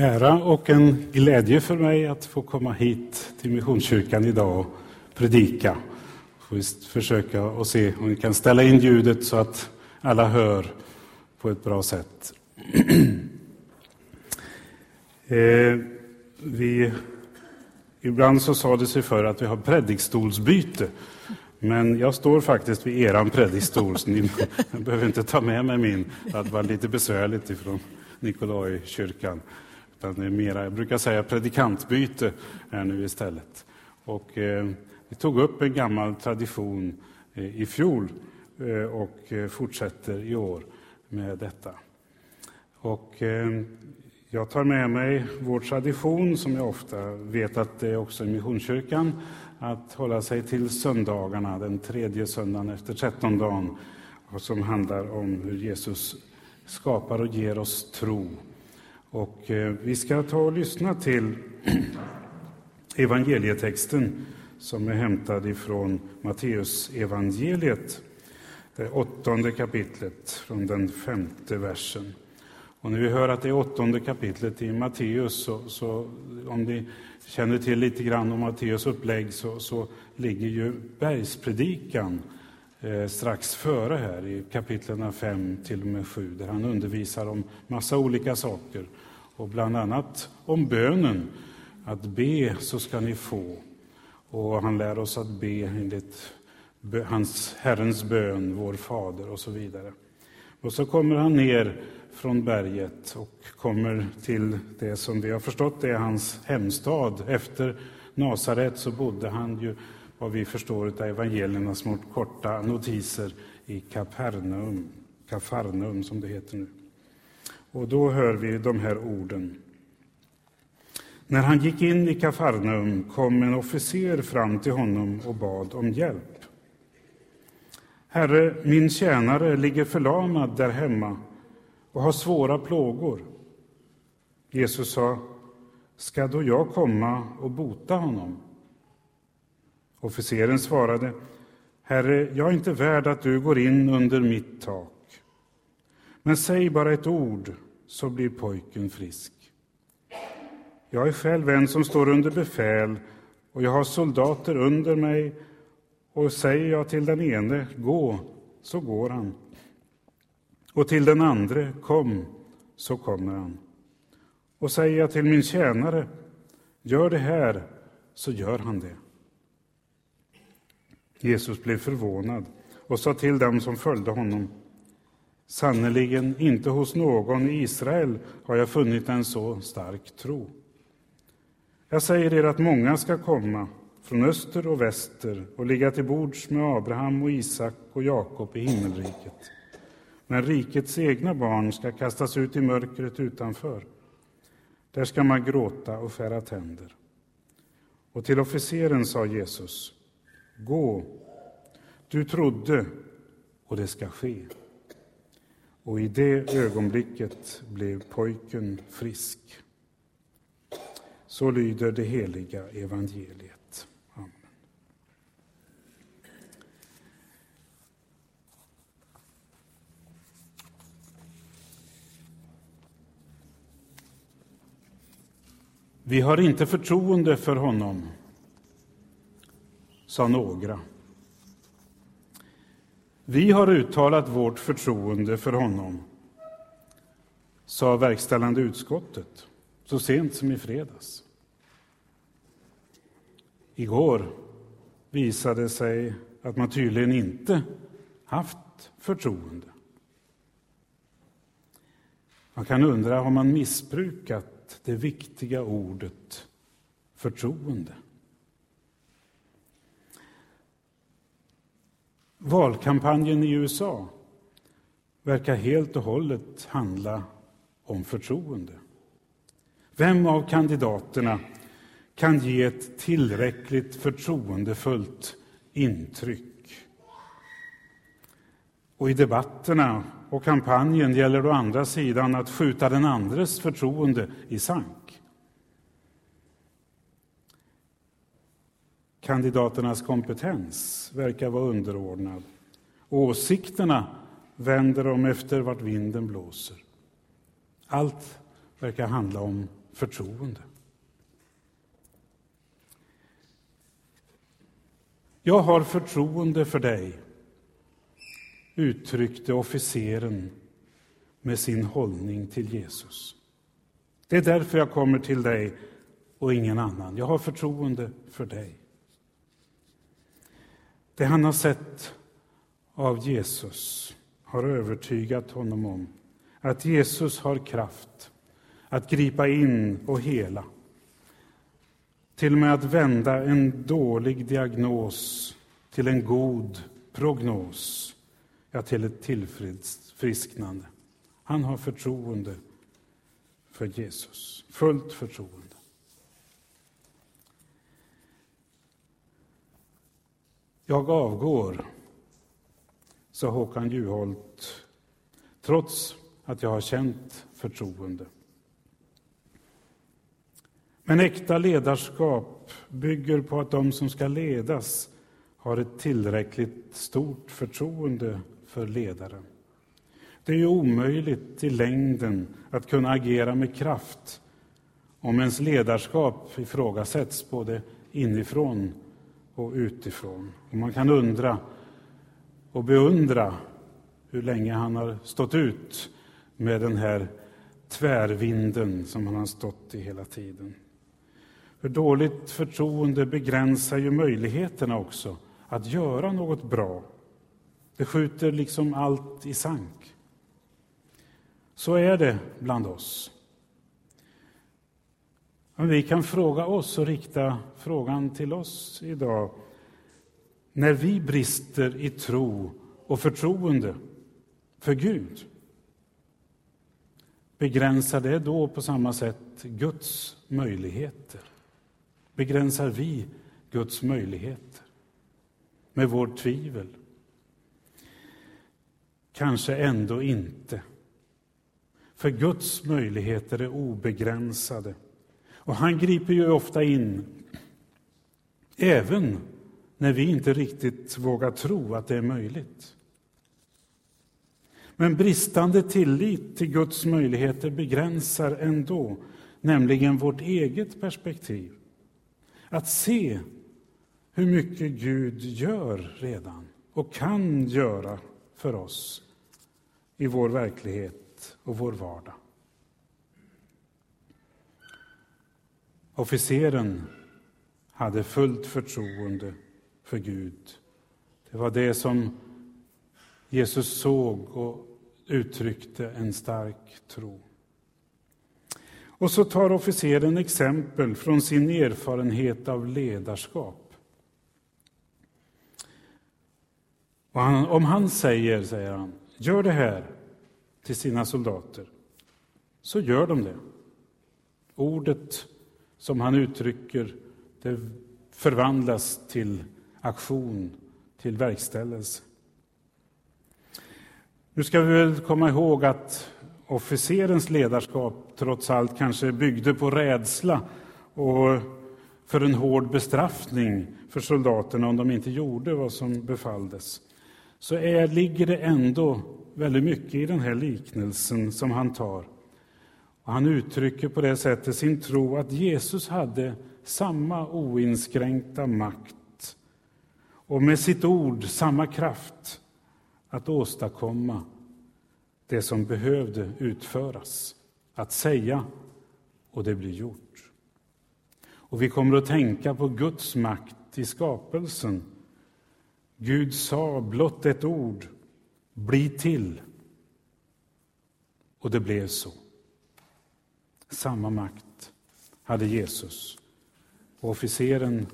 ära och en glädje för mig att få komma hit till Missionskyrkan idag och predika. Får vi försöka och se om vi kan ställa in ljudet så att alla hör på ett bra sätt. eh, vi, ibland så sa det sig för att vi har predikstolsbyte. Men jag står faktiskt vid eran predikstol, så ni behöver inte ta med mig min. Det var lite besvärligt ifrån Nikolaikyrkan. Utan det är mera, jag brukar säga predikantbyte här nu istället. Och, eh, vi tog upp en gammal tradition eh, i fjol eh, och eh, fortsätter i år med detta. Och, eh, jag tar med mig vår tradition, som jag ofta vet att det är också i Missionskyrkan, att hålla sig till söndagarna, den tredje söndagen efter trettondagen, som handlar om hur Jesus skapar och ger oss tro. Och eh, vi ska ta och lyssna till evangelietexten som är hämtad ifrån Matteus evangeliet, det åttonde kapitlet, från den femte versen. Och när vi hör att det är åttonde kapitlet i Matteus, så, så, om ni känner till lite grann om Matteus upplägg, så, så ligger ju bergspredikan eh, Eh, strax före här i kapitlen 5 till och med 7, där han undervisar om massa olika saker. Och bland annat om bönen, att be så ska ni få. Och han lär oss att be enligt hans Herrens bön, vår Fader och så vidare. Och så kommer han ner från berget och kommer till det som vi har förstått är hans hemstad. Efter Nasaret så bodde han ju, vad vi förstår av evangelierna, små korta notiser i Kapernaum, Kafarnaum som det heter nu. Och då hör vi de här orden. När han gick in i Kafarnaum kom en officer fram till honom och bad om hjälp. Herre, min tjänare ligger förlamad där hemma och har svåra plågor. Jesus sa, ska då jag komma och bota honom? Officeren svarade, Herre, jag är inte värd att du går in under mitt tak. Men säg bara ett ord, så blir pojken frisk. Jag är själv en som står under befäl och jag har soldater under mig och säger jag till den ene, gå, så går han. Och till den andre, kom, så kommer han. Och säger jag till min tjänare, gör det här, så gör han det. Jesus blev förvånad och sa till dem som följde honom, sannerligen inte hos någon i Israel har jag funnit en så stark tro. Jag säger er att många ska komma från öster och väster och ligga till bords med Abraham och Isak och Jakob i himmelriket. Men rikets egna barn ska kastas ut i mörkret utanför. Där ska man gråta och skära tänder. Och till officeren sa Jesus, gå, du trodde och det ska ske. Och i det ögonblicket blev pojken frisk. Så lyder det heliga evangeliet. Amen. Vi har inte förtroende för honom, sa några. Vi har uttalat vårt förtroende för honom, sa verkställande utskottet så sent som i fredags. Igår visade det sig att man tydligen inte haft förtroende. Man kan undra, har man missbrukat det viktiga ordet förtroende? Valkampanjen i USA verkar helt och hållet handla om förtroende. Vem av kandidaterna kan ge ett tillräckligt förtroendefullt intryck? Och i debatterna och kampanjen gäller det å andra sidan att skjuta den andres förtroende i sank. Kandidaternas kompetens verkar vara underordnad. Åsikterna vänder de efter vart vinden blåser. Allt verkar handla om förtroende. Jag har förtroende för dig, uttryckte officeren med sin hållning till Jesus. Det är därför jag kommer till dig och ingen annan. Jag har förtroende för dig. Det han har sett av Jesus har övertygat honom om att Jesus har kraft att gripa in och hela. Till och med att vända en dålig diagnos till en god prognos, ja, till ett tillfrisknande. Han har förtroende för Jesus, fullt förtroende. Jag avgår, sa Håkan Juholt, trots att jag har känt förtroende. Men äkta ledarskap bygger på att de som ska ledas har ett tillräckligt stort förtroende för ledaren. Det är ju omöjligt i längden att kunna agera med kraft om ens ledarskap ifrågasätts både inifrån och utifrån. Och man kan undra och beundra hur länge han har stått ut med den här tvärvinden som han har stått i hela tiden. För dåligt förtroende begränsar ju möjligheterna också att göra något bra. Det skjuter liksom allt i sank. Så är det bland oss. Men vi kan fråga oss och rikta frågan till oss idag. När vi brister i tro och förtroende för Gud, begränsar det då på samma sätt Guds möjligheter? Begränsar vi Guds möjligheter med vårt tvivel? Kanske ändå inte. För Guds möjligheter är obegränsade. Och han griper ju ofta in, även när vi inte riktigt vågar tro att det är möjligt. Men bristande tillit till Guds möjligheter begränsar ändå, nämligen vårt eget perspektiv. Att se hur mycket Gud gör redan och kan göra för oss i vår verklighet och vår vardag. Officeren hade fullt förtroende för Gud. Det var det som Jesus såg och uttryckte en stark tro. Och så tar officeren exempel från sin erfarenhet av ledarskap. Han, om han säger, säger han, gör det här till sina soldater, så gör de det. Ordet som han uttrycker, det förvandlas till aktion, till verkställelse. Nu ska vi väl komma ihåg att officerens ledarskap trots allt kanske byggde på rädsla och för en hård bestraffning för soldaterna om de inte gjorde vad som befalldes. Så är, ligger det ändå väldigt mycket i den här liknelsen som han tar. Och han uttrycker på det sättet sin tro att Jesus hade samma oinskränkta makt och med sitt ord samma kraft att åstadkomma det som behövde utföras. Att säga, och det blir gjort. Och vi kommer att tänka på Guds makt i skapelsen. Gud sa blott ett ord, bli till. Och det blev så. Samma makt hade Jesus. Och officeren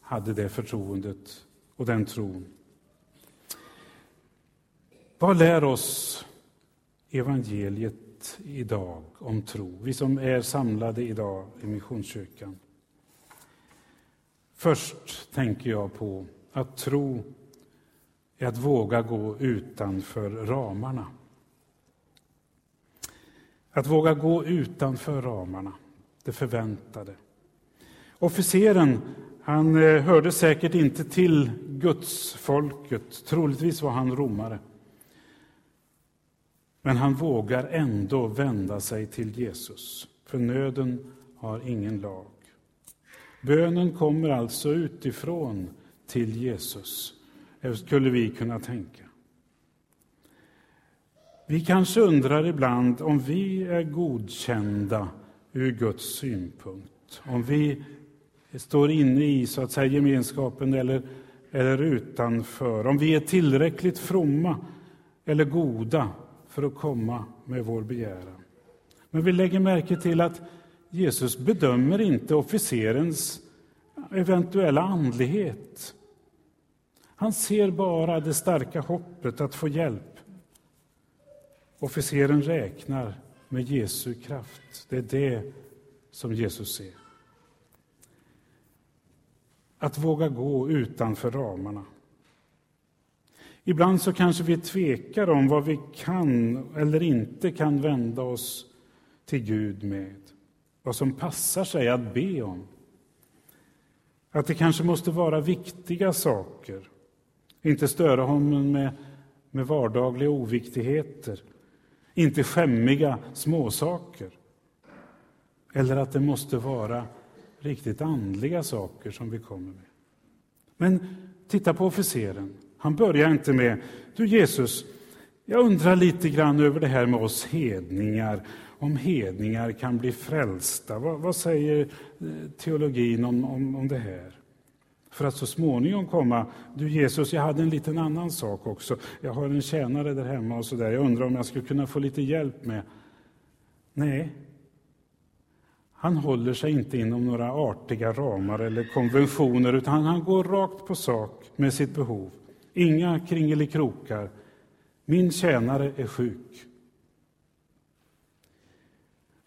hade det förtroendet och den tron. Vad lär oss evangeliet idag om tro? Vi som är samlade idag i Missionskyrkan. Först tänker jag på att tro är att våga gå utanför ramarna. Att våga gå utanför ramarna, det förväntade. Officeren han eh, hörde säkert inte till Guds folket. troligtvis var han romare. Men han vågar ändå vända sig till Jesus, för nöden har ingen lag. Bönen kommer alltså utifrån till Jesus, skulle vi kunna tänka. Vi kanske undrar ibland om vi är godkända ur Guds synpunkt. Om vi står inne i så att säga, gemenskapen eller, eller utanför. Om vi är tillräckligt fromma eller goda för att komma med vår begäran. Men vi lägger märke till att Jesus bedömer inte officerens eventuella andlighet. Han ser bara det starka hoppet att få hjälp. Officeren räknar med Jesu kraft. Det är det som Jesus ser. Att våga gå utanför ramarna. Ibland så kanske vi tvekar om vad vi kan eller inte kan vända oss till Gud med. Vad som passar sig att be om. Att det kanske måste vara viktiga saker. Inte störa honom med, med vardagliga oviktigheter. Inte skämmiga småsaker. Eller att det måste vara riktigt andliga saker som vi kommer med. Men titta på officeren. Han börjar inte med Du Jesus, jag undrar lite grann över det här med oss hedningar. Om hedningar kan bli frälsta. Vad, vad säger eh, teologin om, om, om det här? För att så småningom komma, du Jesus, jag hade en liten annan sak också. Jag har en tjänare där hemma och så där. Jag undrar om jag skulle kunna få lite hjälp med. Nej, han håller sig inte inom några artiga ramar eller konventioner, utan han går rakt på sak med sitt behov. Inga kringelikrokar. Min tjänare är sjuk.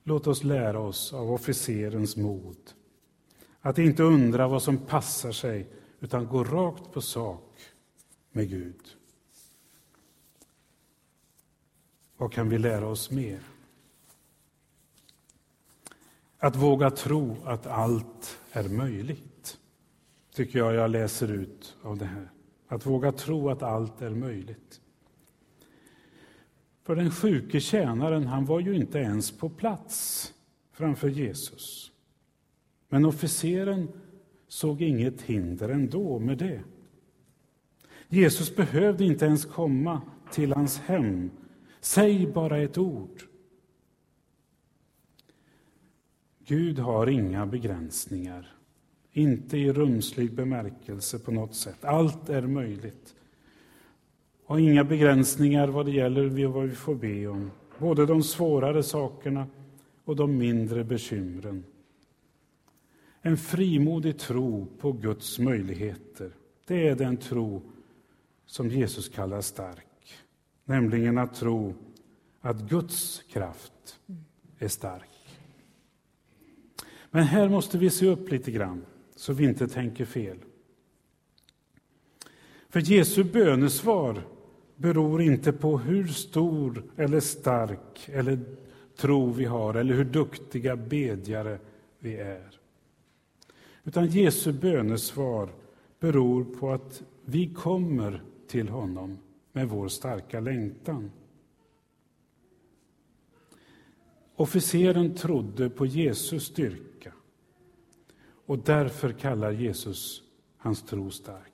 Låt oss lära oss av officerens mod. Att inte undra vad som passar sig, utan gå rakt på sak med Gud. Vad kan vi lära oss mer? Att våga tro att allt är möjligt, tycker jag jag läser ut av det här. Att våga tro att allt är möjligt. För den sjuke tjänaren, han var ju inte ens på plats framför Jesus. Men officeren såg inget hinder ändå med det. Jesus behövde inte ens komma till hans hem. Säg bara ett ord. Gud har inga begränsningar, inte i rumslig bemärkelse på något sätt. Allt är möjligt. Och inga begränsningar vad det gäller vad vi får be om, både de svårare sakerna och de mindre bekymren. En frimodig tro på Guds möjligheter, det är den tro som Jesus kallar stark. Nämligen att tro att Guds kraft är stark. Men här måste vi se upp lite grann, så vi inte tänker fel. För Jesu bönesvar beror inte på hur stor eller stark eller tro vi har eller hur duktiga bedjare vi är. Utan Jesu bönesvar beror på att vi kommer till honom med vår starka längtan. Officeren trodde på Jesus styrka och därför kallar Jesus hans tro stark.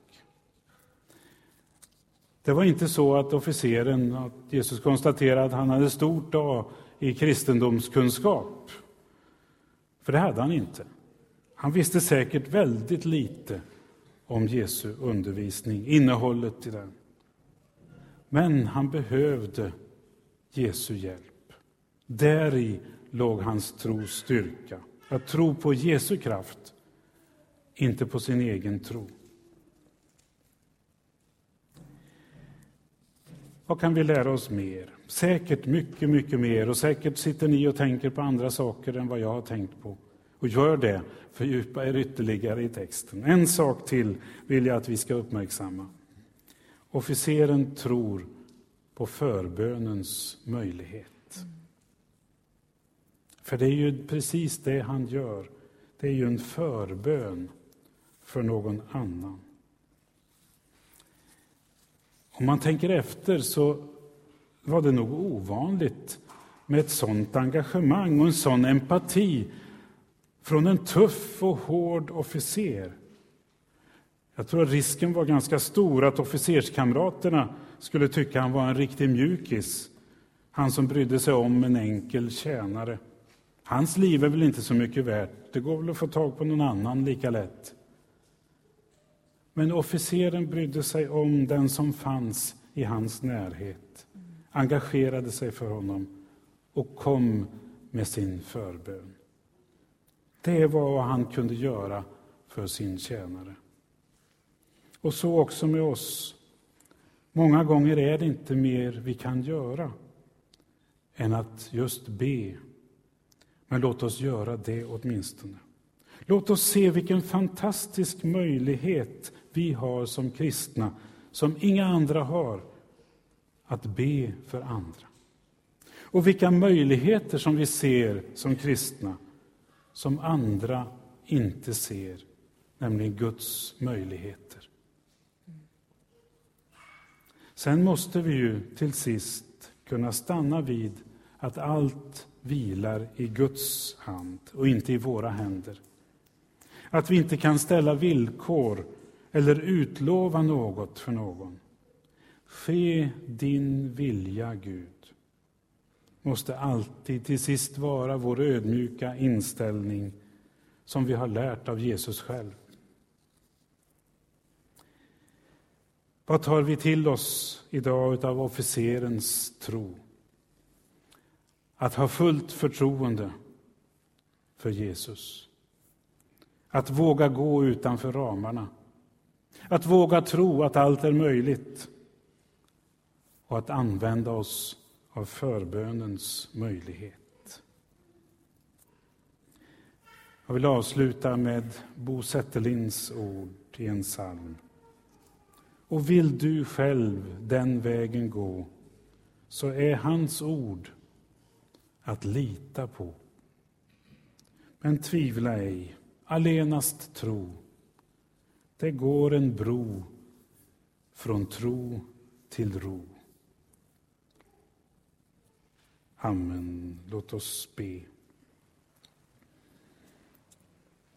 Det var inte så att officeren, att Jesus konstaterade att han hade stort A i kristendomskunskap. För det hade han inte. Han visste säkert väldigt lite om Jesu undervisning, innehållet i den. Men han behövde Jesu hjälp. Däri låg hans tros styrka. Att tro på Jesu kraft, inte på sin egen tro. Vad kan vi lära oss mer? Säkert mycket, mycket mer. Och säkert sitter ni och tänker på andra saker än vad jag har tänkt på. Och gör det, fördjupa er ytterligare i texten. En sak till vill jag att vi ska uppmärksamma. Officeren tror på förbönens möjlighet. För det är ju precis det han gör. Det är ju en förbön för någon annan. Om man tänker efter så var det nog ovanligt med ett sådant engagemang och en sån empati från en tuff och hård officer. Jag tror att risken var ganska stor att officerskamraterna skulle tycka han var en riktig mjukis. Han som brydde sig om en enkel tjänare. Hans liv är väl inte så mycket värt. Det går väl att få tag på någon annan lika lätt. Men officeren brydde sig om den som fanns i hans närhet, engagerade sig för honom och kom med sin förbön. Det var vad han kunde göra för sin tjänare. Och så också med oss. Många gånger är det inte mer vi kan göra än att just be. Men låt oss göra det åtminstone. Låt oss se vilken fantastisk möjlighet vi har som kristna, som inga andra har, att be för andra. Och vilka möjligheter som vi ser som kristna, som andra inte ser, nämligen Guds möjligheter. Sen måste vi ju till sist kunna stanna vid att allt vilar i Guds hand och inte i våra händer. Att vi inte kan ställa villkor eller utlova något för någon. Ske din vilja, Gud måste alltid till sist vara vår ödmjuka inställning som vi har lärt av Jesus själv. Vad tar vi till oss idag av officerens tro? Att ha fullt förtroende för Jesus. Att våga gå utanför ramarna. Att våga tro att allt är möjligt. Och att använda oss av förbönens möjlighet. Jag vill avsluta med Bo Zetterlinds ord i en psalm. Och vill du själv den vägen gå, så är hans ord att lita på. Men tvivla ej, allenast tro. Det går en bro från tro till ro. Amen. Låt oss be.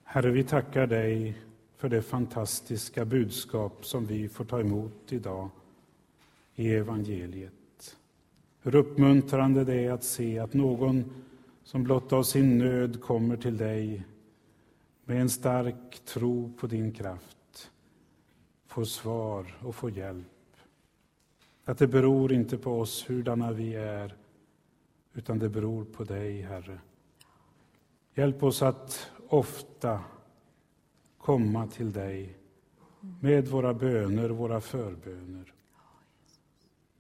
Herre, vi tackar dig för det fantastiska budskap som vi får ta emot idag i evangeliet. Hur uppmuntrande det är att se att någon som blott av sin nöd kommer till dig med en stark tro på din kraft får svar och får hjälp. Att det beror inte på oss hurdana vi är utan det beror på dig, Herre. Hjälp oss att ofta komma till dig med våra böner, våra förböner.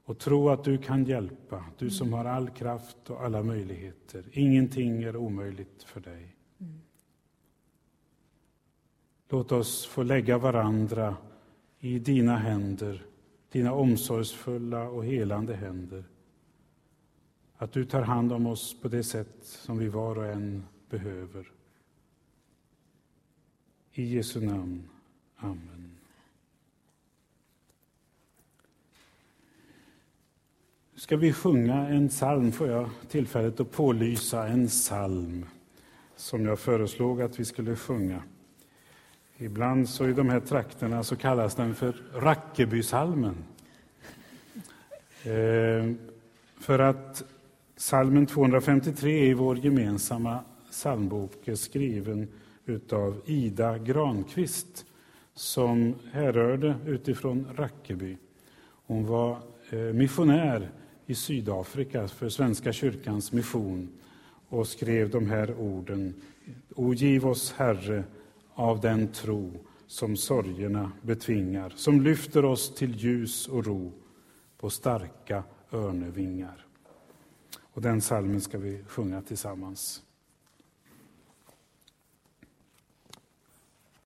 Och tro att du kan hjälpa, du som har all kraft och alla möjligheter. Ingenting är omöjligt för dig. Låt oss få lägga varandra i dina händer, dina omsorgsfulla och helande händer. Att du tar hand om oss på det sätt som vi var och en behöver. I Jesu namn. Amen. ska vi sjunga en psalm, får jag tillfället att pålysa en psalm som jag föreslog att vi skulle sjunga. Ibland så i de här trakterna så kallas den för Rackebysalmen. Eh, för att Salmen 253 i vår gemensamma psalmbok är skriven av Ida Granqvist som härrörde utifrån Rackeby. Hon var eh, missionär i Sydafrika för Svenska kyrkans mission och skrev de här orden. O giv oss, Herre, av den tro som sorgerna betvingar, som lyfter oss till ljus och ro på starka örnevingar. Och den salmen ska vi sjunga tillsammans.